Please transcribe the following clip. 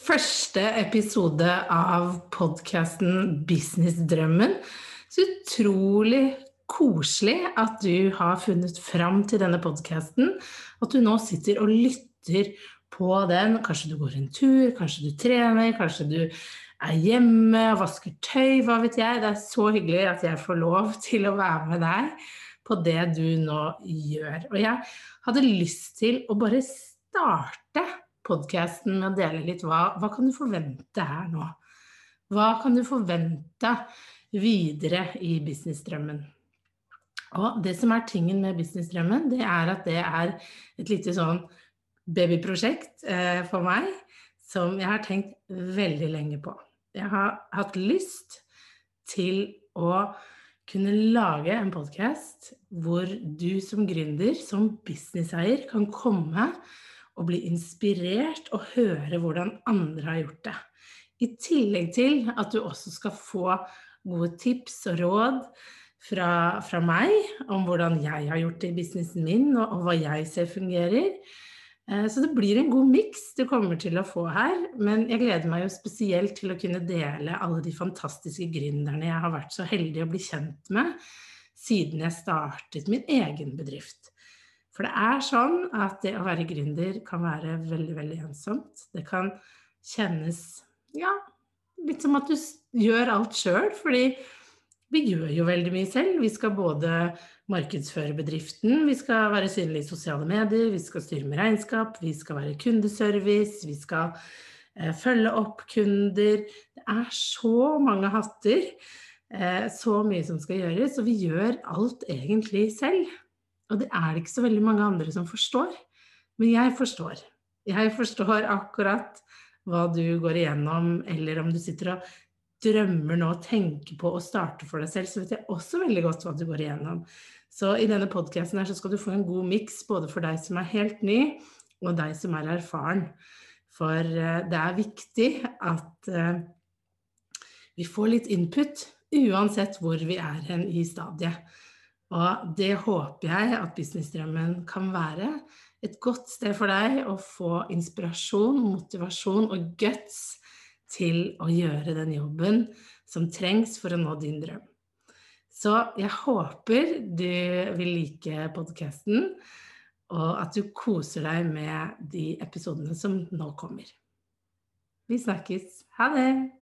Første episode av podkasten Businessdrømmen. Så utrolig koselig at du har funnet fram til denne podkasten. At du nå sitter og lytter på den. Kanskje du går en tur, kanskje du trener, kanskje du er hjemme og vasker tøy, hva vet jeg. Det er så hyggelig at jeg får lov til å være med deg på det du nå gjør. Og jeg hadde lyst til å bare starte podkasten med å dele litt hva, hva kan du forvente her nå? Hva kan du forvente videre i businessdrømmen? Og det som er tingen med businessdrømmen, det er at det er et lite sånn babyprosjekt eh, for meg som jeg har tenkt veldig lenge på. Jeg har hatt lyst til å kunne lage en podkast hvor du som gründer, som businesseier, kan komme og bli inspirert og høre hvordan andre har gjort det. I tillegg til at du også skal få gode tips og råd fra, fra meg om hvordan jeg har gjort det i businessen min, og, og hva jeg ser fungerer. Eh, så det blir en god miks du kommer til å få her. Men jeg gleder meg jo spesielt til å kunne dele alle de fantastiske gründerne jeg har vært så heldig å bli kjent med siden jeg startet min egen bedrift. For det er sånn at det å være gründer kan være veldig, veldig ensomt. Det kan kjennes ja, litt som at du gjør alt sjøl, fordi vi gjør jo veldig mye selv. Vi skal både markedsføre bedriften, vi skal være synlige i sosiale medier, vi skal styre med regnskap, vi skal være kundeservice, vi skal eh, følge opp kunder. Det er så mange hatter, eh, så mye som skal gjøres, og vi gjør alt egentlig selv. Og det er det ikke så veldig mange andre som forstår. Men jeg forstår. Jeg forstår akkurat hva du går igjennom, eller om du sitter og drømmer nå og tenker på å starte for deg selv, så vet jeg også veldig godt hva du går igjennom. Så i denne podkasten skal du få en god miks både for deg som er helt ny, og deg som er erfaren. For uh, det er viktig at uh, vi får litt input uansett hvor vi er hen i stadiet. Og det håper jeg at Businessdrømmen kan være. Et godt sted for deg å få inspirasjon, motivasjon og guts til å gjøre den jobben som trengs for å nå din drøm. Så jeg håper du vil like podkasten, og at du koser deg med de episodene som nå kommer. Vi snakkes. Ha det!